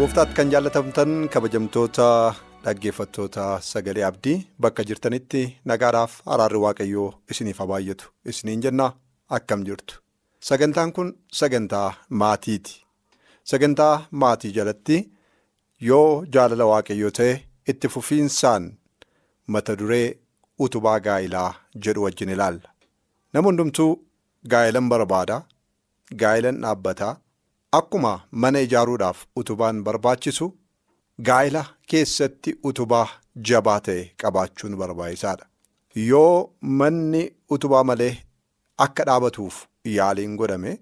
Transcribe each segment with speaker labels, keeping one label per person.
Speaker 1: Gooftaatti kan jaallatamtan kabajamtoota dhaggeeffattoota sagalee abdii bakka jirtanitti nagaadhaaf araarri waaqayyoo isiniif haa baay'atu isiniin jenna akkam jirtu. Sagantaan kun sagantaa maatiiti. Sagantaa maatii jalatti yoo jaalala waaqayyoo ta'e itti fufiinsaan mata duree utubaa gaa'ilaa jedhu wajjin ilaalla. Nama hundumtuu gaa'ilan barbaada gaa'ilan dhaabbataa. Akkuma mana ijaaruudhaaf utubaan barbaachisu gaa'ila keessatti utubaa jabaa ta'e qabaachuun barbaachisaadha. Yoo manni utubaa malee akka dhaabatuuf yaaliin godhame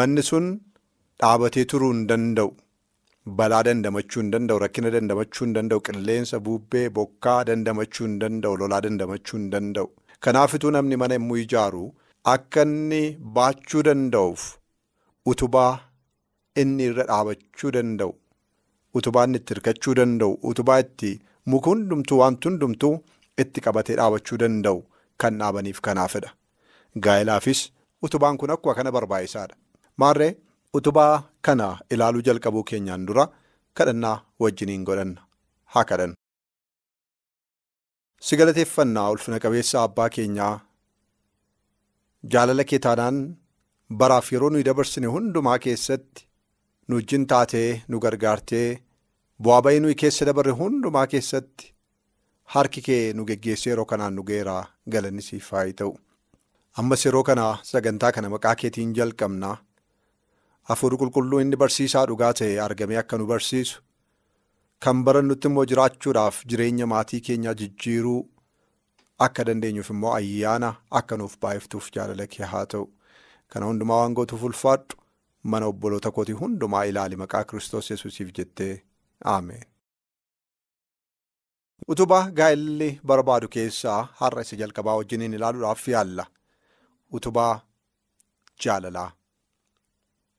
Speaker 1: manni sun dhaabatee turuu hin danda'u. Balaa dandamachuu hin danda'u, rakkina dandamachuu hin danda'u, qilleensa bubbee bokkaa dandamachuu hin danda'u, lolaa dandamachuu hin danda'u. Kanaafituu namni mana yommuu ijaaru akka inni baachuu danda'uuf utubaa. Inni irra dhaabachuu danda'u utubaan itti hirkachuu danda'u utubaa itti muka hundumtuu wanti hundumtuu itti qabatee dhaabachuu danda'u kan dhaabaniif kanaafidha. Gaa'ilaafis utubaan kun akkuma kana barbaachisaadha. Maarree utubaa kana ilaaluu jalqabuu keenyaan dura kadhannaa wajjiniin godhanna haa kadhannu. Si galateeffannaa ulfina qabeessa abbaa keenyaa jaalala kee taanaan baraaf yeroo nuyi dabarsine hundumaa keessatti. Nu wajjin taatee nu gargaartee bu'aa bayii nuyi keessa dabarre hundumaa keessatti harki kee nu geggeessee yeroo kanaan nu geeraa galanni siif haa ta'u. Ammas yeroo kana sagantaa kana maqaa keetiin jalqabnaa hafuurri qulqulluu inni barsiisaa dhugaa ta'e argamee akka nu barsiisu kan barannutti immoo jiraachuudhaaf jireenya maatii keenyaa jijjiiruu akka dandeenyuuf immoo ayyaana akka nuuf baay'iftuuf jaalala kee haa ta'u. Kana hundumaa waan gootuuf ulfaadhu. Mana obboloota kootii hundumaa ilaali maqaa Kiristoos yesuusiif jettee Ameen. Utubaa gaa'elli barbaadu keessaa har'a isa jalqabaa wajjiniin ilaaluudhaaf yaalla. Utubaa jaalalaa.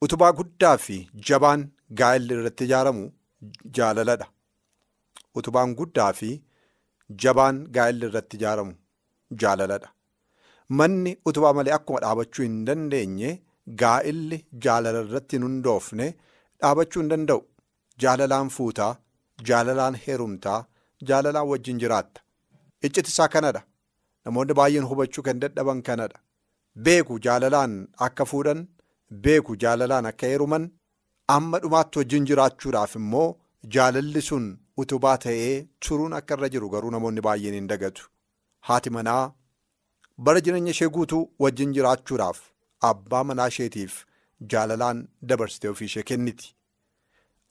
Speaker 1: Utubaa guddaa fi jabaan gaa'elli irratti ijaaramu jaalaladha. Utubaan guddaa fi jabaan gaa'elli irratti ijaaramu jaalaladha. Manni utubaa malee akkuma dhaabachuu hin dandeenye. Gaa'illi jaalala irratti hundoofne dhaabachuu hin danda'u. Jaalalaan fuutaa, jaalalaan heerumtaa, jaalalaan wajjin jiraatta. Icciti isaa kanadha. Namoonni baay'een hubachuu kan dadhaban kanadha. Beeku jaalalaan akka fuudhan, beeku jaalalaan akka heeruman, amma dhumaatti wajjin jiraachuudhaaf immoo jaalalli sun utubaa ta'ee turuun akka irra jiru garuu namoonni baay'een hin dagatu. Haati manaa bara jireenya ishee guutuu wajjin jiraachuudhaaf. Abbaa manaa isheetiif jaalalaan dabarsitee ofii ishee kenniti.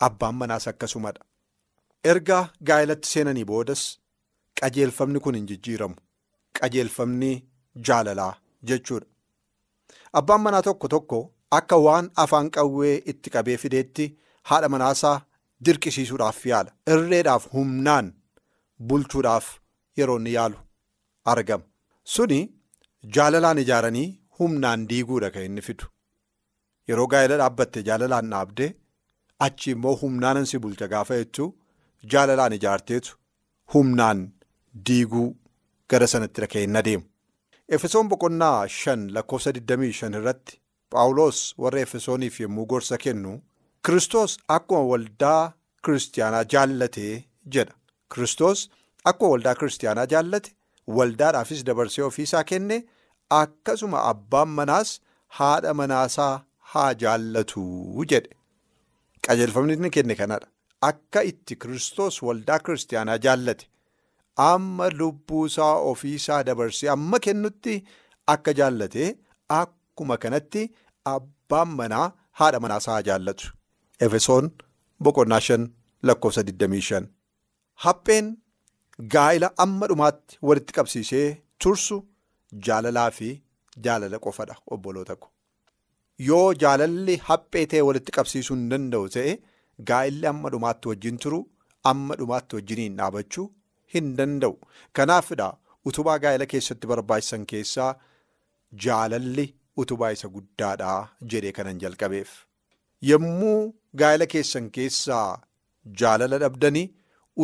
Speaker 1: Abbaan manaas akkasumadha. Erga gaa'elatti seenanii boodas qajeelfamni kun hin jijjiiramu. Qajeelfamni jaalalaa jechuudha. Abbaan manaa tokko tokko akka waan afaan qawwee itti qabee fideetti haadha manaasaa dirqisiisuudhaaf yaala. Irreedhaaf humnaan bulchuudhaaf yeroo inni yaalu argama. Suni jaalalaan ijaaranii. Humnaan diiguudha kan inni fidu. Yeroo gaa'ela dhaabbatte jaalalaan dhaabdee achi immoo humnaan si bulcha gaafa jechuun jaalalaan ijaarteetu humnaan diiguu gara sanatti hin adeemu. Efesoon boqonnaa shan lakkoofsa 25 irratti Paawuloos warra Efesooniif yommuu gorsa kennu Kiristoos akkuma waldaa kiristaanaa jaallatee jedha. Kiristoos akkuma waldaa kiristaanaa jaallate waldaadhaafis dabarsee ofiisaa kenne. Akkasuma abbaan manaas haadha manaasaa haa jaallatu jedhe. Qajeelfamni inni kenne kanadha. Akka itti Kiristoos waldaa kiristaanaa jaallate amma lubbuusaa ofiisaa dabarsee amma kennutti akka jaallate akkuma kanatti abbaan manaa haadha manaasaa haa jaallatu. Efesoon boqonnaa shan lakkoofsa 25. Hapheen gaa'ila amma dhumaatti walitti qabsiisee tursu jaalalaa fi jaalala qofadha obboloota ko. Yoo jaalalli haphee ta'e walitti qabsiisuu hin danda'u ta'e gaa'illi amma dhumaatti wajjin turu amma dhumaatti wajjiniin dhaabachuu hin danda'u. Kanaafidha utubaa gaa'ila keessatti barbaachisan keessaa jaalalli utubaa isa guddaadha jedhee kanan jalqabeef. Yommuu gaa'ila keessan keessaa jaalala dhabdanii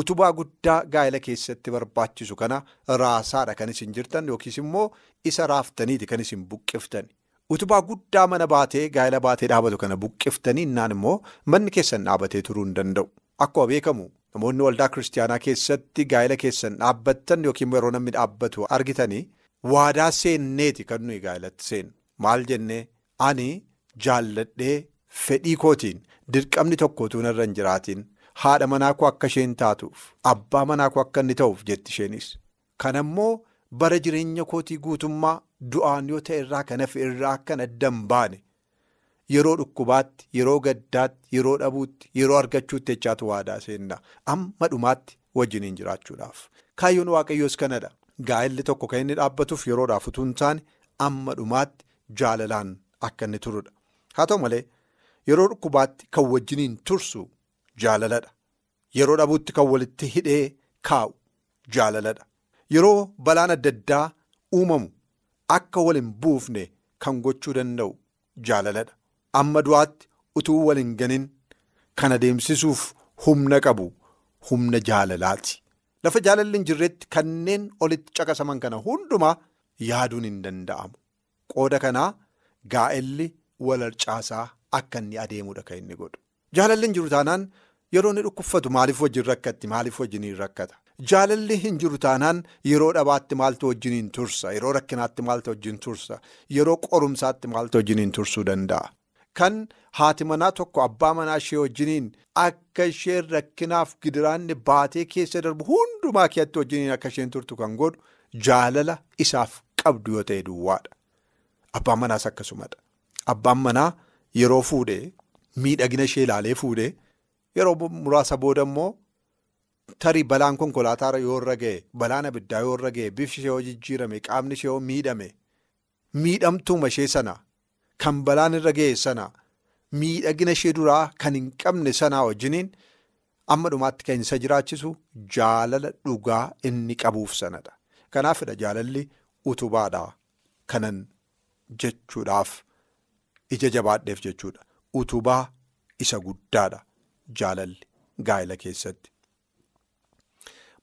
Speaker 1: utubaa guddaa gaa'ila keessatti barbaachisu kana raasaadha kan isin jirtan yookiis immoo isa raaftaniiti kan isin buqqiftan. Utubaa guddaa mana baatee gaa'ila baatee dhaabatu kana buqqiftanii innaan immoo manni keessan dhaabatee turuu hin danda'u. Akkuma beekamu namoonni waldaa kiristaanaa keessatti gaa'ila keessan dhaabbattan yookiin yeroo namni dhaabbatu argitanii waadaa seenneeti kan nuyi gaa'ilatti seennu. Maal jennee ani jaalladhee fedhii kootiin dirqamni tokkotu narra hin jiraatiin haadha manaa koo akka isheen taatuuf abbaa manaa koo akka inni ta'uuf jetti isheenis. Kanammoo bara jireenya kootii guutummaa du'aan yoo ta'e irraa kan hafe irraa akkan adda hin baane yeroo dhukkubaatti yeroo gaddaatti yeroo dhabuutti yeroo argachuutti jechaatu waadaa seenna amma dhumaatti wajjiniin jiraachuudhaaf. Kaayyoon waaqayyoos kanadha. Gaa'illi tokko kan inni dhaabbatuuf yeroodhaaf utuu hin taane amma dhumaatti jaalalaan akka inni turudha. Haa ta'u malee yeroo dhukkubaatti kan wajjiniin tursu jaalaladha. Yeroo dhabuutti kan walitti hidhee kaa'u jaalaladha. Yeroo balaan adda addaa uumamu akka wal hin buufne kan gochuu danda'u jaalaladha. Amma du'aatti utuu wal hin ganin kan adeemsisuuf humna qabu humna jaalalaati. Lafa jaalalli hin jirretti kanneen olitti caqasaman kana hundumaa yaaduun hin danda'amu. Qooda kanaa gaa'elli wal harcaasaa akka inni adeemudha kan inni godhu. Jaalalli hin jiru taanaan yeroo inni dhukkubsatu maaliif wajjin rakkatti maaliif wajjiniin rakkata. Jaalalli hin jiru taanaan yeroo dhabaatti maaltu wajjiniin tursa yeroo rakkinaatti maaltu wajjin tursa yeroo qorumsaatti maaltu wajjiniin tursuu danda'a. Kan haati manaa tokko abbaa manaa ishee wajjiniin akka isheen rakkinaaf gidiraanni baatee keessa darbu hundumaa keessatti wajjiniin akka isheen turtu kan godhu jaalala isaaf qabdu yoo ta'e duwwaadha. Abbaan manaas akkasumadha. Abbaan manaa yeroo fuudhee miidhagina ishee ilaalee fuudhee yeroo muraasa booda immoo tarii balaan konkolaataa yoo irra ga'e balaan abiddaa yoo irra ga'e bifti ishee yoo jijjiirame qaamni ishee yoo miidhame miidhamtuuma ishee sana kan balaan irra ga'e sana miidhagina ishee duraa kan hin qabne sanaa wajjiniin amma dhumaatti kan isa jiraachisu jaalala dhugaa inni qabuuf sanadha. Kanaafidha jaalalli utubaadha kanan jechuudhaaf ija jabaadheef jechuudha. Utubaa isa guddaadha jaalalli gaa'ela keessatti.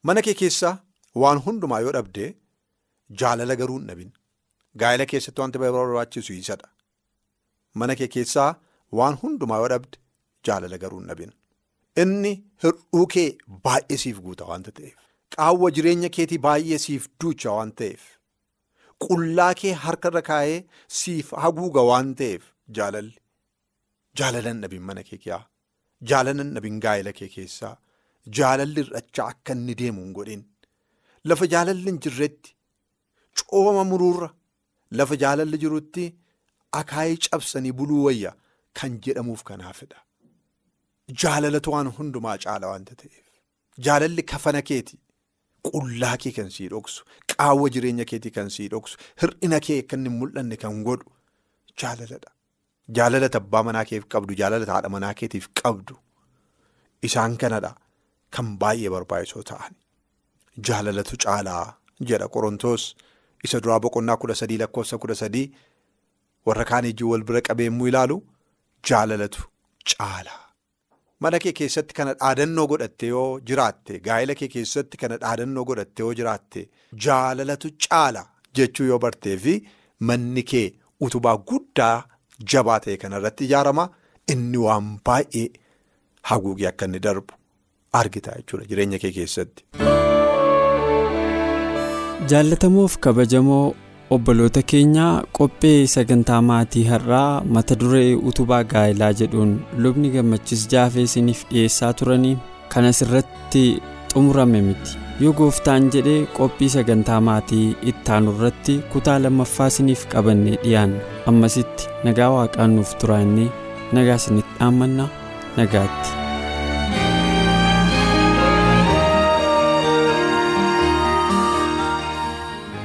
Speaker 1: Mana kee keessaa waan hundumaa yoo dhabdee jaalala garuu hin dhabin. Gaa'ela keessatti wanti barbaachisu isadha. Mana kee keessaa waan hundumaa yoo dhabde jaalala garuu hin dhabin. Inni hir'uu kee baay'ee siif guuta waanta ta'eef. Qaawwa jireenya keetii baay'ee siif duucha waan ta'eef. Qullaa kee harkarra kaa'ee siif haguuga waan ta'eef jaalalli. Jaalala hin dhabin mana kee keessaa. Jaalala hin dhabin gaa'ela kee keessaa. Jaalalli hir'achaa akka inni deemu hin godhin. Lafa jaalalli hin jirretti cooma muruurra lafa jaalalli jirutti akaayii cabsanii buluu wayya kan jedhamuuf kanaafidha. Jaalalatu waan hundumaa caala waanta ta'eef. Jaalalli kafana keeti. Qullaa kee kan sii dhoksu. Qaawwa jireenya keetii kan sii dhoksu. Hir'ina kee inni hin mul'anne kan godhu jaalaladha. Jaalalata abbaa manaa keef qabdu. Jaalalata haadha manaa keetiif qabdu. Isaan kanadha. Kan baay'ee barbaachisoo ta'an jaalalatu caalaa jedha qorontoos isa duraa boqonnaa kudha sadii lakkoofsa kudha sadii warra kaan ijji wal bira qabeemmuu ilaalu jaalalatu caalaa. Mana kee keessatti kana dhaadannoo godhatte yoo jiraatte gaa'ela kee keessatti kana dhaadannoo godhatte yoo jiraatte jaalalatu caala jechuu yoo bartee fi manni kee utubaa guddaa jabaa ta'e kanarratti ijaarama inni waan baay'ee haguugee akka inni darbu. argita jechuudha jireenya kee keessatti.
Speaker 2: Jaallatamoof kabajamoo obboloota keenyaa qophee sagantaa maatii har'aa mata duree utubaa gaa'elaa jedhuun lubni gammachiis jaafee isiniif dhiyeessaa turanii kan asirratti xumurame miti yoo gooftaan jedhee qophii sagantaa maatii ittaanu irratti kutaa lammaffaa isiniif qabannee dhiyaanna ammasitti nagaa waaqaan nuuf turaannee nagaa isinitti dhaammanna nagaatti.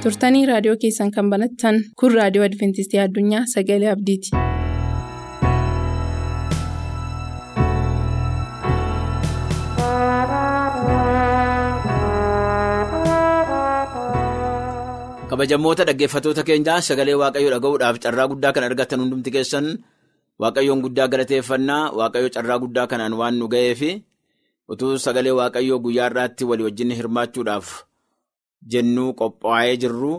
Speaker 3: turtanii raadiyoo keessan kan banattan kun raadiyoo adventistii addunyaa sagalee abdiiti.
Speaker 4: Kabajamoota dhaggeeffatoota keenyaa sagalee waaqayyoo dhaga'uudhaaf carraa guddaa kan argatan hundumti keessan waaqayyoon guddaa galateeffannaa waaqayyo carraa guddaa kanaan waan nu ga'eef utuu sagalee waaqayyoo guyyaa irraatti walii wajjin hirmaachuudhaaf jennuu qophaa'ee jirru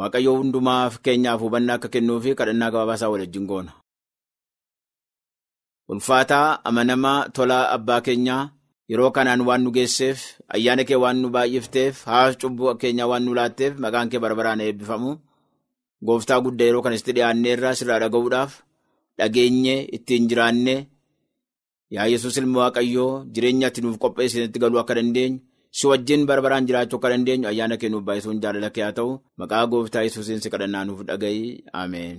Speaker 4: waaqayyoo hundumaaf keenyaaf hubannaa akka kennuu fi kadhannaa gabaabaasaa wal wajjin goona. ulfaataa amanamaa tolaa abbaa keenyaa. Yeroo kanaan waan nu geesseef ayyaana kee waan nu baay'ifteef haaf cubbuu keenyaa waan nu laatteef maqaan kee barbaraan eebbifamu. Gooftaa guddaa yeroo kanatti dhiyaannee irraa sirraa dhaga'uudhaaf dhageenye ittiin jiraanne yaa yesus ilma waaqayyoo jireenya ati nuuf qopheessinitti galuu akka dandeenyu si wajjin barbaraan jiraachuu akka dandeenyu ayyaana kee nuuf baay'isuun jaalala kee haa ta'u. Maqaa gooftaa yesuusiin si kadhannaa nuuf dhaga'i ameen.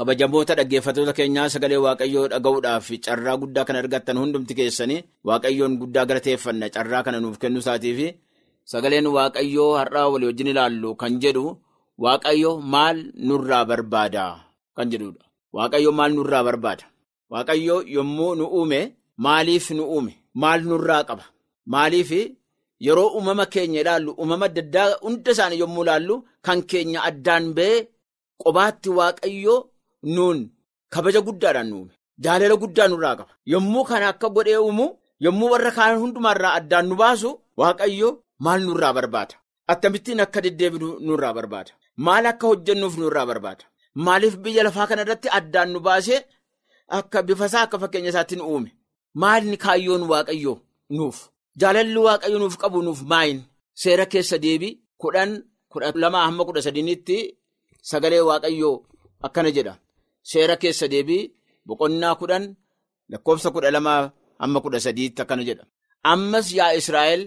Speaker 4: Kabajamoota dhaggeeffatoota keenyaa sagalee waaqayyoo dhaga'uudhaaf carraa guddaa kan argattan hundumti keessanii waaqayyoon guddaa galateeffanna carraa kana nuuf kennu isaatiif sagaleen waaqayyoo har'aa walii wajjin ilaallu kan jedhu waaqayyo maal nurraa barbaada kan jedhudha. waaqayyo maal nurraa barbaada waaqayyo yommuu nu uume maaliif nu uume maal nurraa qaba maaliif yeroo uumama keenya ilaallu uumama adda addaa hunda isaanii yommuu ilaallu kan keenya addaan ba'ee qobaatti waaqayyoo. Nuun kabaja guddaadhaan uume jaalala guddaa nurraa qaba. Yommuu kana akka godhee uumu yommuu warra kaan hundumaarraa addaan nu baasu waaqayyo maal nurraa barbaada? Akkamittiin akka deddeebinu nurraa barbaada? Maal akka hojjennuuf nurraa barbaada? Maaliif biyya lafaa kana irratti addaan nu baasee akka bifasaa akka fakkeenya isaatti nu uume maalni kaayyoon waaqayyoo nuuf? Jaalalli waaqayyo nuuf qabu nuuf maayin seera keessa deebii kudhan kudha lamaa hamma kudha sadiinitti sagalee waaqayyoo akkana jedha. Seera keessa deebii boqonnaa kudhan lakkoofsa kudha lamaa hamma kudha sadiitti akkana jedha. Ammas yaa Israa'el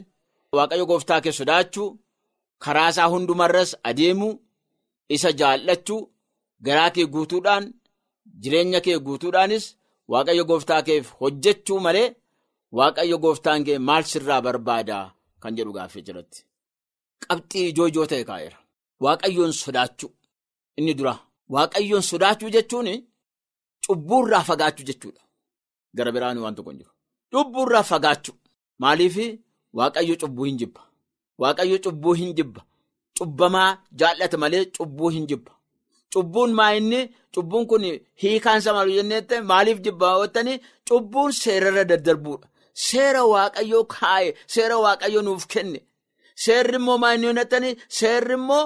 Speaker 4: waaqayyo gooftaa kee sodaachuu karaa isaa hundumarras adeemuu isa jaallachuu garaa kee guutuudhaan jireenya kee guutuudhaanis waaqayyo gooftaa keef hojjechuu malee waaqayyo gooftaan kee maal sirraa barbaada kan jedhu gaaffii jiratti. Qabxii ijoo ijoo ta'e kaa'eera. Waaqayyoon sodaachuu inni dura. Waaqayyoon sodaachuu jechuun cubbuurraa fagaachuu jechuudha. Gara biraan waan tokko hin jiru. Cubbuurraa fagaachuu. Maaliif waaqayyo cubbuu hin jibba. Waaqayyo cubbuu hin jibba. Cubbamaa jaallata malee cubbuu hin jibba. Cubbuun maa inni cubbuun kun hiikaan isaa maal jennee maaliif jibba hawwattanii cubbuun seerarra daddarbuudha. Seera waaqayyoo kaa'e seera waaqayyoo nuuf kenne. Seerri immoo maa inni seerri immoo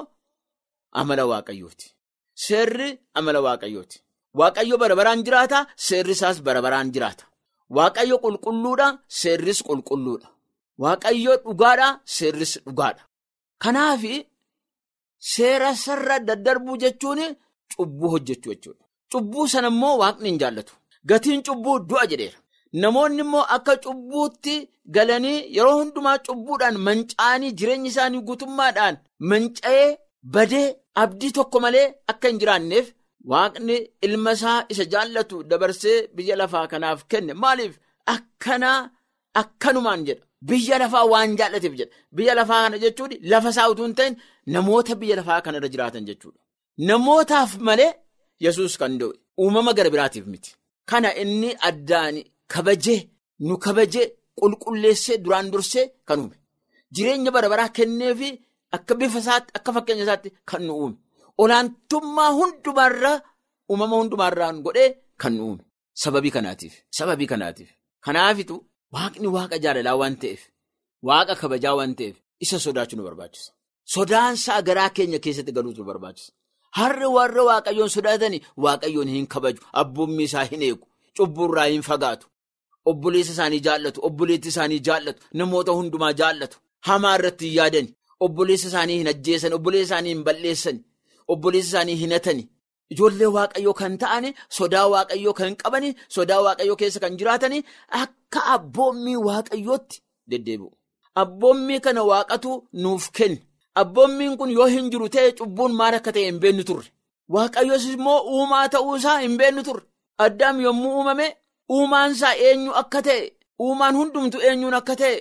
Speaker 4: amala waaqayyooti. Seerri amala waaqayyooti. Waaqayyo bara baraan jiraata, seerri isaas bara baraan jiraata. Waaqayyo qulqulluudha, seerris qulqulluudha. Waaqayyo dhugaadha, seerris dhugaadha. Kanaaf seera sarara daddarbuu jechuun cubbuu hojjechuu jechuudha. Cubbuu sana immoo waaqni hin jaallatu. Gatiin cubbuu du'a jedheera. Namoonni immoo akka cubbuutti galanii yeroo hundumaa cubbuudhaan manca'anii jireenya isaanii guutummaadhaan manca'ee badee abdii tokko malee akka hin jiraanneef waaqni ilma isaa isa jaallatu dabarsee biyya lafaa kanaaf kenne. Maaliif? Akkanaa akkanumaan jedha. Biyya lafaa waan jaallateef jedha. Biyya lafaa kana jechuun lafa isaa utuu hin ta'in namoota biyya lafaa kanarra jiraatan jechuudha. Namootaaf malee yesus kan da'e uumama gara biraatiif miti. Kana inni addaan kabajee nu kabajee qulqulleessee duraan dursee kan uume. Jireenya bara baraa kenneefi. Akka bifa isaatti akka fakkeenya isaatti kan nu uume. Olaantummaa hundumaarraa uumama hundumaarraan godhee kan nu uume. Sababii kanaatiif sababii kanaatiif. Kanaafitu waaqni waaqa jaalalaa waan ta'eef waaqa kabajaa waan ta'eef isa sodaachuu nu barbaachisa. Sodaansaa garaa keenya keessatti galuutu nu barbaachisa. Harri warra waaqayyoon sodaatanii waaqayyoon hin kabaju. Abboommii isaa hin eegu. Cubburraa hin fagaatu. Obboleessa isaanii jaallatu obboleetti isaanii jaallatu namoota hundumaa jaallatu. Hamaa irratti hin yaadani. Obboleessa isaanii hin ajjeesan obboleessa isaanii hin balleessan obboleessa isaanii hin hatani. Ijoollee waaqayyoo kan ta'an sodaa waaqayyoo kan qaban sodaa waaqayyoo keessa kan jiraatan akka abboommii waaqayyootti deddeebi'u. Abboommii kana waaqatu nuuf kenne abboommiin kun yoo hin jiru ta'e cubbuun maal akka ta'e hin beennu turre. Waaqayyoos immoo uumaa ta'uusaa hin beennu turre. Addaam yommuu uumame uumaansaa eenyu akka ta'e uumaan hundumtu eenyuun akka ta'e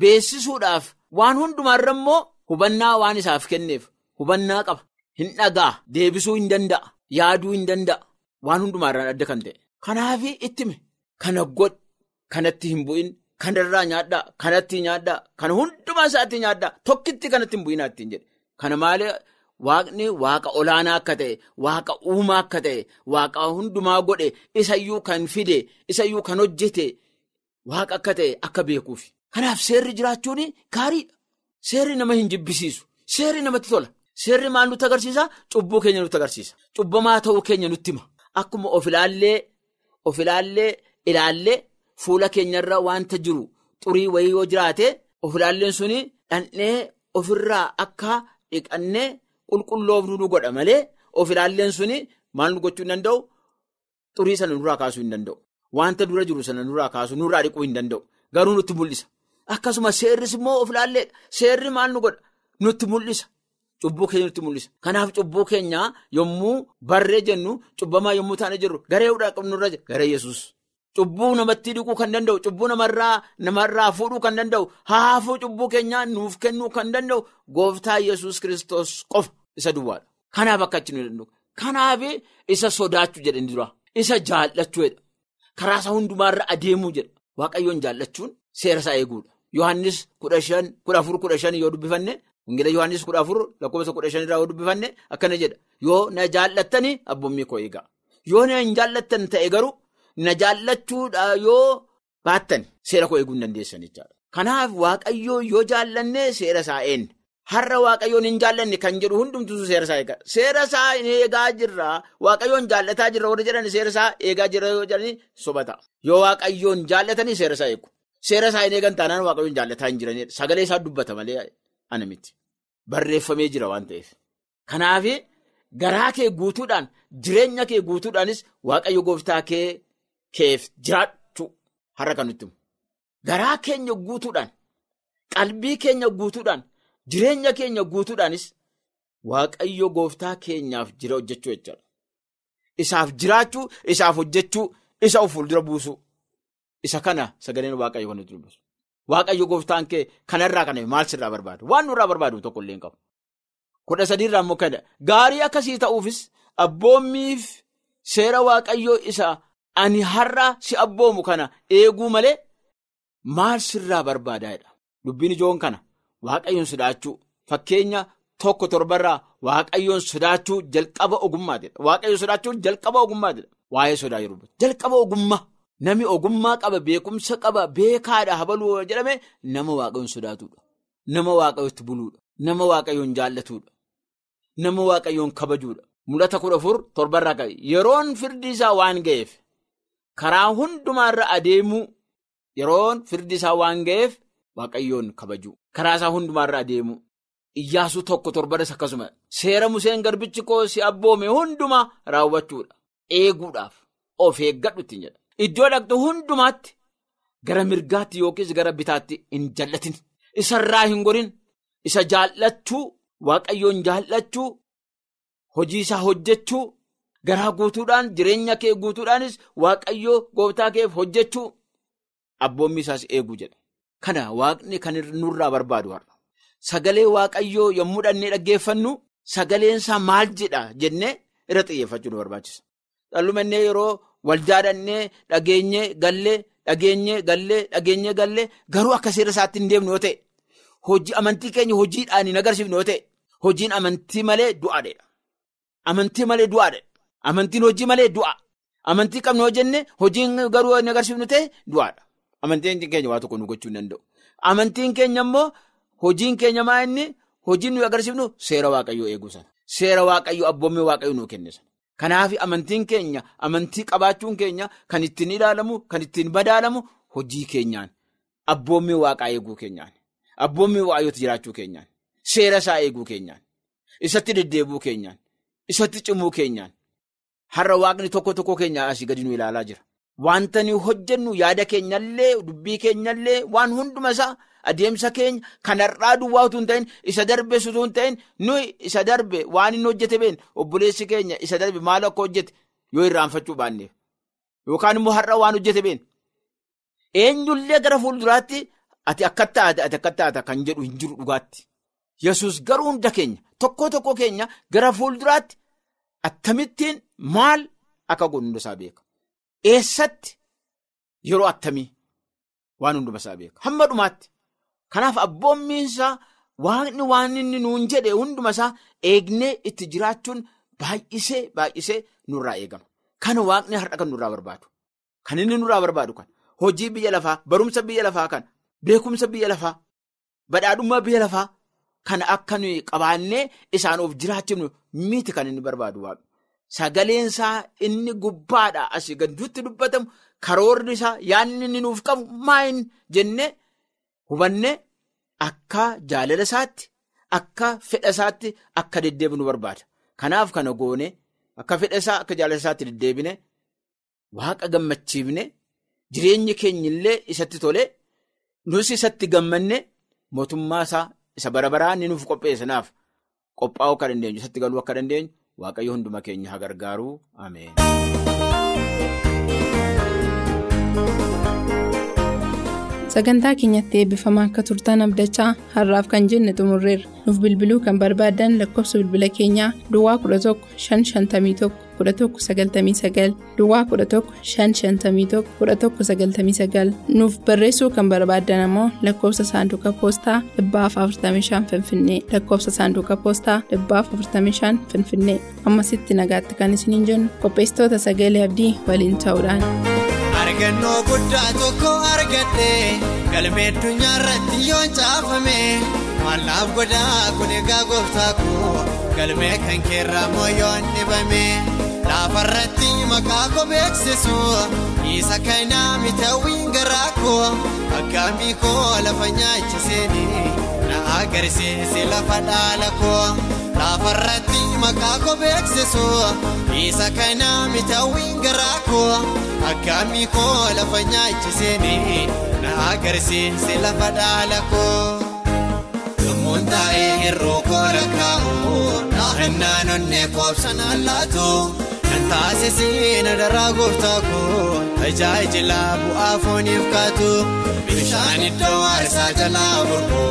Speaker 4: beessisuudhaaf waan hundumaarra immoo hubannaa waan isaaf kenneef hubannaa qaba. Hin dhagaa deebisuu hin danda'a yaaduu hin danda'a waan hundumaarraan adda kan ta'e. Kanaaf ittime kana godh kanatti hin bu'in kanarraa nyaadhaa kanatti nyaadhaa kana hundumaa isaatti nyaadhaa tokkitti kanatti hin bu'inaa ittiin jedhe. Kana malee waaqni waaqa olaanaa akka ta'e waaqa uumaa akka ta'e waaqa hundumaa godhe isayyuu kan fide isayyuu kan hojjete waaqa akka ta'e akka beekuuf. Kanaaf seerri jiraachuun gaariidha. Seerri nama hin jibbisiisu. Seerri namatti tola. Seerri maal nutti agarsiisa? Cubbuu keenya nutti agarsiisa. Cubbamaa ta'uu keenya nutti hima. Akkuma of ilaallee of ilaallee ilaallee fuula keenyarra wanta jiru xurii wayii yoo jiraate of ilaalleen suni dhandhee ofirraa akka dhiqannee qulqulloofnu nu godha malee of ilaalleen suni maal nu gochuu hin danda'u? Xurii sana nurraa kaasuu hin danda'u. Wanta dura jiru sana nurraa kaasuu nurraa dhiquu hin danda'u. Garuu nutti mul'isa. Akkasuma seerris immoo of ilaalleedha. Seerri maal nu godha? Nutti mul'isa. Cubbuu keenya nutti mul'isa. Kanaaf cubbuu keenya yommuu barree jennu cubbamaa yommuu taane jirru garee qabnurra jira. Garee Yesuus. Cubbuu namatti dhiquu kan danda'u, cubbuu namarraa fuudhuu kan danda'u, haafuu cubbuu keenyaa nuuf kennuu kan danda'u gooftaa Yesuus kiristoos qofa isa duwwaadha. Kanaaf akka achi nu danda'u. Kanaaf isa sodaachuu jedhani dura. Isa jaallachuudha. Karaa isaa hundumaarra adeemuu jedha. Waaqayyoon jaallachuun seera isaa eeguudha. Yohaannis kudha shan kudha afur kudha shan yoo dubbifanne Wangeela Yohaannis kudha afur lakkoofsa kudha shan irraa yoo dubbifanne akkana jedha. Yoo na jaallattanii abboommii koo eegaa. Yoo na hin jaallattan ta'e garuu na jaallachuudha yoo baattan seera koo eeguu hin dandeessan jechaadha. Kanaaf waaqayyoo yoo jaallanne seera isaa eenyu. Har'a waaqayyoon hin jaallanne kan jedhu hundumtuu seera isaa eega. Seera isaa eegaa jirra. Waaqayyoon jaallataa jirra warra jedhan seera isaa eegaa jirra yoo jedhani sobata. Yoo waaqayyoon jaallatanii seera isaa eegu. Seera isaa hin eegan taanaan waaqayyoon jaallataa hin jiranidha. Sagalee isaa dubbata malee ana miti. Barreeffamee jira waan ta'eef. Kanaaf garaa kee guutuudhaan jireenya kee guutuudhaanis waaqayyo gooftaa kee keef jiraachuu har'a kan nutti. Garaa keenya guutuudhaan qalbii keenya guutuudhaan jireenya keenya guutuudhaanis waaqayyo gooftaa keenyaaf jira hojjechuu jechuudha. Isaaf jiraachuu, isaaf hojjechuu, isa of fuuldura buusuu. Isa kana sagaleen waaqayyo kan nuti dubbisu. Waaqayyo gooftaan kee kanarraa kana maal sirraa barbaadu? Waan nurraa barbaadu tokko illee hin qabu. Kudha sadiirraa immoo kana gaarii akkasii ta'uufis abboommiif seera waaqayyoo isa ani har'a si abboomu kana eeguu malee maal sirraa barbaadaadha? Dubbiin ijoon kana waaqayyoon sodaachuu fakkeenya tokko torbarraa waaqayyoon sodaachuu jalqaba ogummaatidha. Waaqayyoon sodaachuun jalqaba ogummaatidha. Waa'ee sodaa yeroo jalqaba ogummaa. Namni ogummaa qaba, beekumsa qaba, beekaadha habaluu jedhame nama waaqayyoon sodaatudha. Nama waaqayyootti buluudha. Nama waaqayyoon jaallatudha. Nama waaqayyoon kabajuudha. Mul'ata kudha afur torbarraa qabe. Yeroon firdi isaa waan ga'eef karaa hundumaarra adeemuu yeroon firdi isaa waan ga'eef waaqayyoon kabajuu. Karaa isaa hundumaarra adeemuu. Iyyaasuu tokko torbaras akkasuma seera Museen garbichi koo si abboome hundumaa raawwachuudha. Eeguudhaaf of eeggadhu ittiin jedha. Iddoo dhaqxu hundumaatti gara mirgaatti yookiis gara bitaatti hin jallatin. Isarraa hin gorin. Isa jaallachuu, waaqayyoon jaallachuu, hojii isaa hojjechuu, garaa guutuudhaan, jireenya kee guutuudhaanis waaqayyoo gooftaa keef hojjechuu, abboommi isaas eeguu jedha. Kana waaqni kan nurraa barbaadu har'a. Sagalee waaqayyoo yommuu dhannee dhaggeeffannu, sagaleen isaa maal jedha jennee irra xiyyeeffachuu nu barbaachisa. Dhallumannee yeroo waldaadhannee dhageenyee gallee dhageenyee gallee dhageenyee gallee garuu akka seera isaatti hin deemnu yoo ta'e hojii amantii keenya hojiidhaan hin agarsiifnu yoo ta'e hojiin amantii malee du'aadha. Amantii malee du'aadha. Amantiin hojii malee du'a. Amantii qabnu yoo jenne hojiin garuu hin agarsiifnu ta'e du'aadha. Amantiin keenya waa tokko nu gochuu hin danda'u. Amantiin keenya immoo hojiin keenya maa inni hojiin nuyi agarsiifnu seera waaqayyoo eeguu sana. Seera waaqayyoo abboommii waaqayyoo nuu kenne sana. Kanaaf amantiin keenya amantii qabaachuun keenya kan ittiin ilaalamu kan ittiin madaalamu hojii keenyaan. Abboommii waaqaa eeguu keenyaan. Abboommii waaqayyooti jiraachuu keenyaan. Seera isaa eeguu keenyaan. Isatti deddeebuu keenyaan. Isatti cimuu keenyaan. Har'a waaqni tokko tokko keenya asii gadi nu ilaalaa jira. Wanta nuyi hojjennu yaada keenyallee dubbii keenyallee waan hunduma isaa adeemsa keenya kanarraa duwwaa utuu hin ta'in isa darbe utuu hin ta'in nuyi isa darbe waan inni hojjete been obboleessi keenya isa darbe maal akka hojjete yoo irraanfachuu baanneef yookaan immoo har'a waan hojjete been eenyullee gara fuulduraatti ati akka taate ati akka taata kan jedhu hin jiru dhugaatti. Yesus garuu hunda keenya tokko tokko keenya gara fuulduraatti attamittiin maal akka godhu hundasaa beeka. Eessatti yeroo attamii waan hundumasaa beeka. Hamma dhumaatti. Kanaaf abboommiinsaa waaqni waan inni nuun jedhe hundumasaa eegnee itti jiraachuun baay'isee baay'isee nurraa eegama. Kana waaqni har'a kan nurraa barbaadu. Kan inni nurraa barbaadu kan hojii biyya lafaa, barumsa biyya lafaa kan beekumsa biyya lafaa, badhaadhummaa biyya lafaa kan akka nuyi qabaannee isaan of jiraachifnu miti kan inni barbaadu waaqni. Sagaleensaa inni gubbaadhaa asii gadduutti dubbatamu karoorri isaa yaadni inni nuuf qabu maayin jennee hubannee akka jaalala isaatti akka fedha isaatti akka deddeebinu barbaada. Kanaaf kana goone akka fedha isaa akka jaalala isaatti deddeebine waaqa gammachiifne jireenyi keenya illee isatti tole nus isatti gammanne mootummaa isaa isa bara baraa inni nuuf qopheessanaaf qophaa'uu akka dandeenyu isatti galuu akka dandeenyu waaqayyo hunduma keenya haa gargaaru ameen.
Speaker 3: Sagantaa keenyatti eebbifamaa akka turtan abdachaa har'aaf kan jenne xumurreerra. Nuuf bilbiluu kan barbaadan lakkoofsa bilbila keenyaa duwwaa 11 551 1199 duwwaa 11 551 1199 nuuf barreessuu kan barbaadan ammoo lakkoofsa saanduqa poostaa 45 finfinnee. Lakkoofsa saanduqa poostaa 45 finfinnee. Ammasitti nagaatti kan isiniin jennu qopheessitoota sagalee abdii waliin ta'uudhaan.
Speaker 5: Argannoo guddaa tokko argadhe galmee addunyaa irratti yoon caafame mallaaf godhaa kun egaa gooftaa koo galmee kan keerraa moo yoon dhibame laafarratti maqaa koo beeksisu isa kanaa mitawwiin garaa koo aggaamii koo lafa nyaachiseeni na agarsiise lafa dhaala koo laafarratti maqaa koo beeksisu isa kanaa mitawwiin garaa koo. Akkaamii koo lafa nyaachiseeni na agarsiise lafa dhaala koo. Lumuun taa'ee hir'uu koo lakkaa'u naannaan onnee koobsan allaatu. Kan taasisee na daraa gooftaa koo tajaajila bu'aa fooniif kaatu. Bishaan iddoo aarsaa jalaa burquu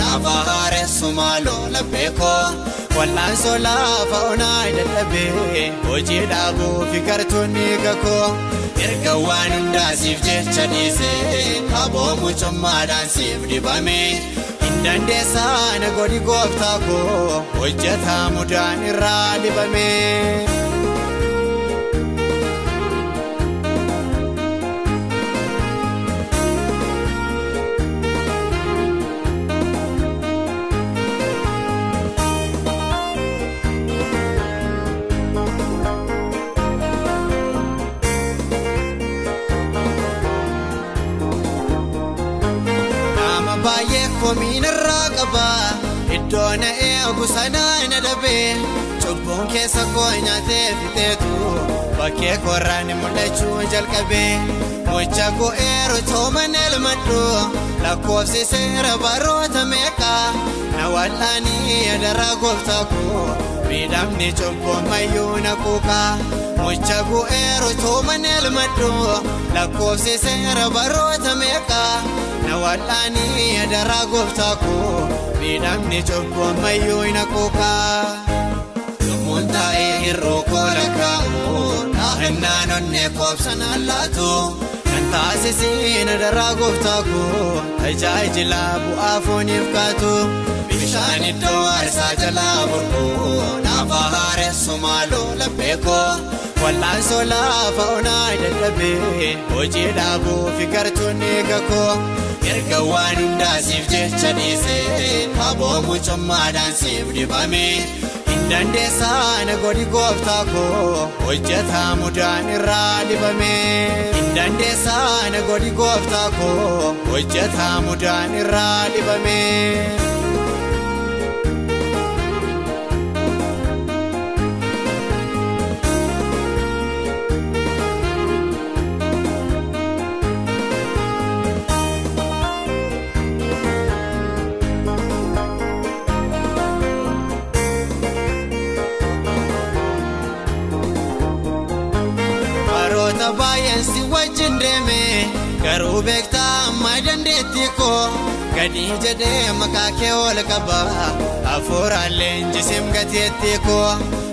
Speaker 5: naaf haaressu maaloo laphee koo. Wal'aansoo lafa onaa dadhabee hojii dhaabuu fi gartuunni gakoo erga waan hundaasiif jecha dhiisee kaboo mucummaadhaan siif dibame hin dandeessaa na godhi gooftaa koo hojjetaa mudaan irraa dibame. Na eegu sanaa na dhabe cubbuun keessa koo nyaatee fixeetu bakkee korraan mul'achuu jalqabe mucha koo eeru tooman elmadhu lakkoofsi seera baroota meeqa na wal'aanii adaraa gooftaa koo miidhamni cubbuun mayyuu na kuuqa mucha koo eeru tooman elmadhu lakkoofsi seera baroota meeqa. na wal'aanii adaraa gooftaa koo miidhamni cubbuu ammayyuu hin haquuqa. Lumuun taa'ee hir'uu koo lakkaa'u naannaan onnee koobsan allaatu. Kan taasisee adaraa gooftaa koo tajaajila bu'aa fooniif kaatu. Bishaan iddoo aarsaa jalaa burquu naaf haaressu maaloo laphee koo. Wal'aansoo lafa onaa dadhabee hojii dhaabuu fi gartuunni gakoo. Erga waan hundaasiif jecha dhiisee kaboo mucummaadhaan siif dibame hin dandeessaa na godhi gooftaa koo hojjetaa mudaan irraa dibame hin dandeessaa na godhi gooftaa koo hojjetaa mudaan irraa dibame. Deeme garuu beektaa uumaa dandeettii koo gadi jedhee maqaa kee ol qaba hafuuraalee injisim gateettii koo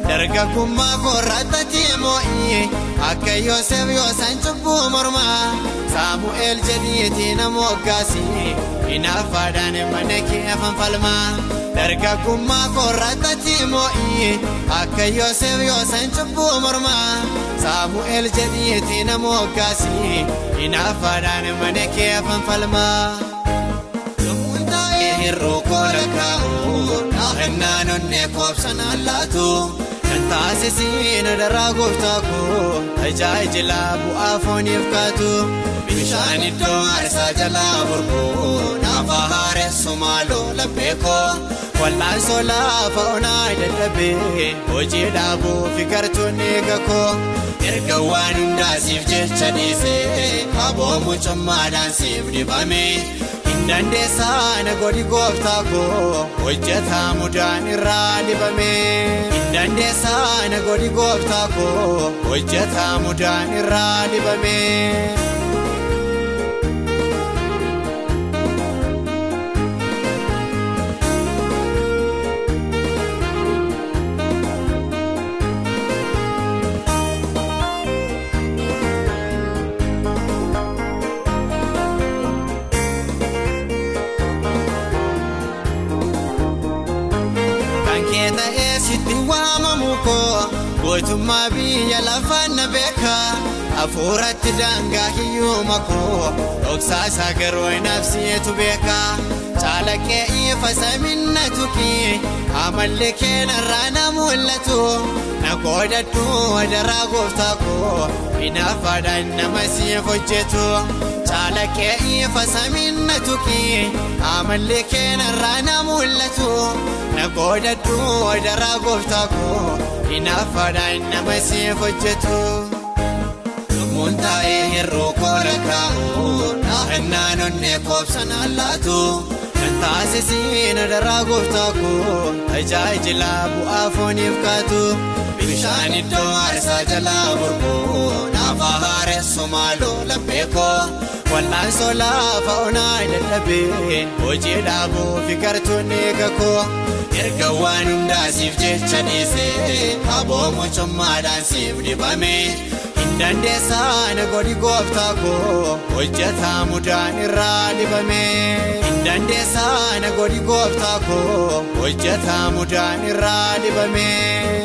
Speaker 5: dargaggummaa koorraatti moo'ii akka yoosef yoosaan cubbuu mormaa saamu'eel jedhiitii nama waggaasii hinaafaadhaan mana kee fanfalmaa dargaggummaa koorraatti moo'ii akka yoosef yoosaan cubbuu mormaa saamu'eel jedhiitii nama waggaasii hinaafaadhaan mana kee fanfalmaa. Yommuun taa'ee hir'uu kola kaa'u naannaan onnee koobsanaan laatu kan taasisiin daraa gooftaa koo tajaajila bu'aa fooniif kaatu bishaan iddoo aarsaa jalaa burquu naafa haaressu maaloo laphee koo wal'aansoo laafa onaa dadhabee hojii dhaabuu fi gartuun eega koo erga waan hundaasiif jecha dhiisee aboo mucummaadhaan siif dibame. Dandeessaa na godhi gooftaa koo hojjetaa mudaan irraa dibame. Dandeessaa na godhi gooftaa koo hojjetaa mudaan irraa dibame. Sitti waamamu koo gootummaa biyya lafaan na beeka hafuuratti daangaa hiyyuma koo dhoksaa isaa garuu nabsiyeetu beeka caalaqee ifa saminna tuki. Amalli keenarraa na mul'atu na qoodadhu daraa gooftaa koo hinaafaadhaan nama siif hojjetu caalaqee ifa saminna tuki. Amalli keenarraa na mul'atu na qoodadhu daraa gooftaa koo hinaafaadhaan nama siif hojjetu. Lubbuun taa'ee hir'uu kola kaa'u naannaan onnee koobsanaan laatu kan taasisiin daraa gooftaa koo tajaajila bu'aa fooniif kaatu bishaan iddoo aarsaa jalaa burquu naafa haaressu maaloo laphee koo wal'aansoo laafa onaa dadhabee hojii dhaabuu fi gartuun eega koo. erga waan hundaasiif jecha dhiisee aboo mucummaadhaan siif dibame hin dandeessaa na godhi gooftaa koo hojjetaa mudaan irraa dibame hin dandeessaa na godhi gooftaa koo hojjetaa mudaan irraa dibame.